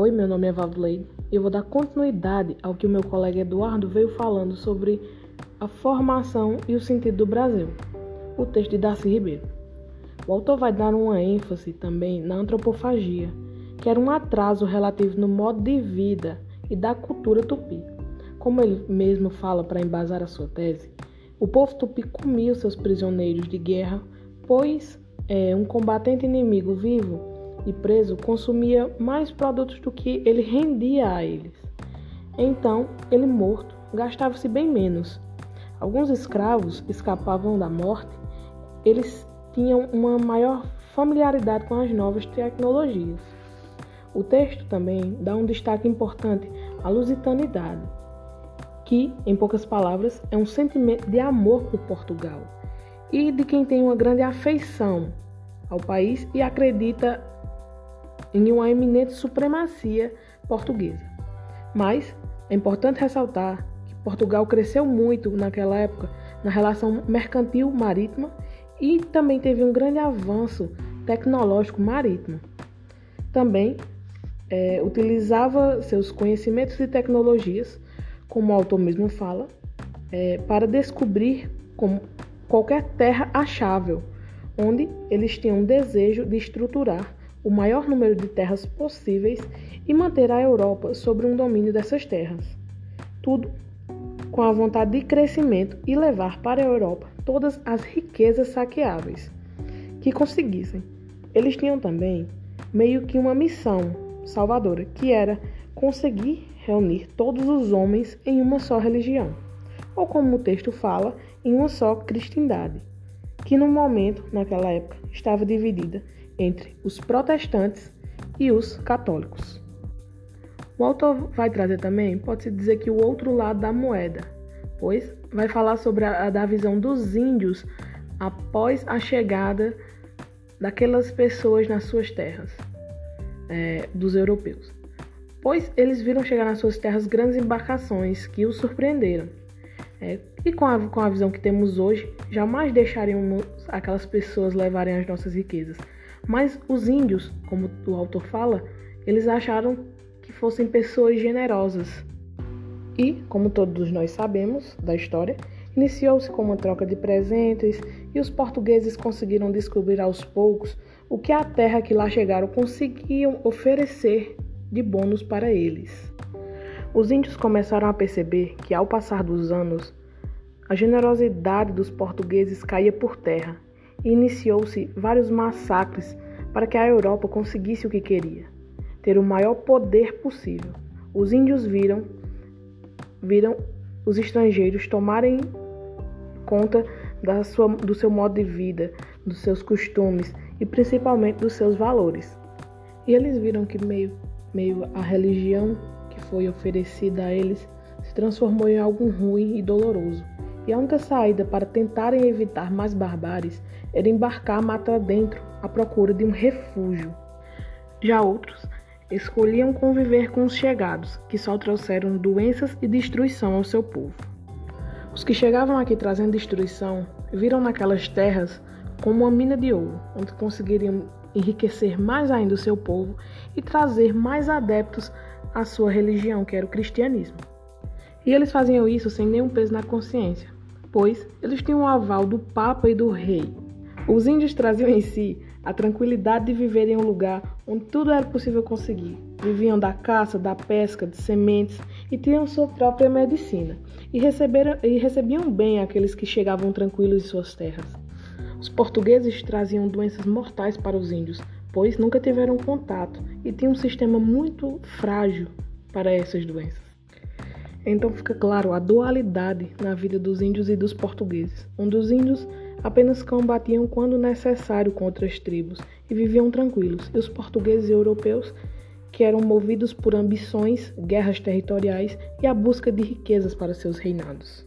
Oi, meu nome é Valdoleide e eu vou dar continuidade ao que o meu colega Eduardo veio falando sobre a formação e o sentido do Brasil, o texto de Darcy Ribeiro. O autor vai dar uma ênfase também na antropofagia, que era um atraso relativo no modo de vida e da cultura tupi. Como ele mesmo fala para embasar a sua tese, o povo tupi comia os seus prisioneiros de guerra, pois é, um combatente inimigo vivo e preso consumia mais produtos do que ele rendia a eles. Então, ele morto gastava-se bem menos. Alguns escravos escapavam da morte, eles tinham uma maior familiaridade com as novas tecnologias. O texto também dá um destaque importante à lusitanidade, que, em poucas palavras, é um sentimento de amor por Portugal e de quem tem uma grande afeição ao país e acredita em uma eminente supremacia portuguesa. Mas é importante ressaltar que Portugal cresceu muito naquela época na relação mercantil marítima e também teve um grande avanço tecnológico marítimo. Também é, utilizava seus conhecimentos e tecnologias, como o autor mesmo fala, é, para descobrir como qualquer terra achável, onde eles tinham um desejo de estruturar o maior número de terras possíveis e manter a Europa sobre um domínio dessas terras. Tudo com a vontade de crescimento e levar para a Europa todas as riquezas saqueáveis que conseguissem. Eles tinham também meio que uma missão salvadora, que era conseguir reunir todos os homens em uma só religião, ou como o texto fala, em uma só cristandade, que no momento, naquela época, estava dividida entre os protestantes e os católicos. O autor vai trazer também, pode-se dizer que o outro lado da moeda, pois vai falar sobre a, da visão dos índios após a chegada daquelas pessoas nas suas terras, é, dos europeus. Pois eles viram chegar nas suas terras grandes embarcações que os surpreenderam. É, e com a, com a visão que temos hoje, jamais deixaríamos aquelas pessoas levarem as nossas riquezas. Mas os índios, como o autor fala, eles acharam que fossem pessoas generosas. E, como todos nós sabemos da história, iniciou-se com uma troca de presentes e os portugueses conseguiram descobrir aos poucos o que a terra que lá chegaram conseguiam oferecer de bônus para eles. Os índios começaram a perceber que, ao passar dos anos, a generosidade dos portugueses caía por terra iniciou-se vários massacres para que a Europa conseguisse o que queria, ter o maior poder possível. Os índios viram viram os estrangeiros tomarem conta da sua, do seu modo de vida, dos seus costumes e principalmente dos seus valores. E eles viram que meio, meio a religião que foi oferecida a eles se transformou em algo ruim e doloroso. E a única saída para tentarem evitar mais barbáries era embarcar mata dentro à procura de um refúgio. Já outros escolhiam conviver com os chegados, que só trouxeram doenças e destruição ao seu povo. Os que chegavam aqui trazendo destruição viram naquelas terras como uma mina de ouro, onde conseguiriam enriquecer mais ainda o seu povo e trazer mais adeptos à sua religião, que era o cristianismo. E eles faziam isso sem nenhum peso na consciência, pois eles tinham o aval do Papa e do Rei, os índios traziam em si a tranquilidade de viver em um lugar onde tudo era possível conseguir. Viviam da caça, da pesca, de sementes e tinham sua própria medicina. E, e recebiam bem aqueles que chegavam tranquilos em suas terras. Os portugueses traziam doenças mortais para os índios, pois nunca tiveram contato e tinham um sistema muito frágil para essas doenças. Então fica claro a dualidade na vida dos índios e dos portugueses, onde os índios apenas combatiam quando necessário contra as tribos e viviam tranquilos, e os portugueses e europeus, que eram movidos por ambições, guerras territoriais e a busca de riquezas para seus reinados.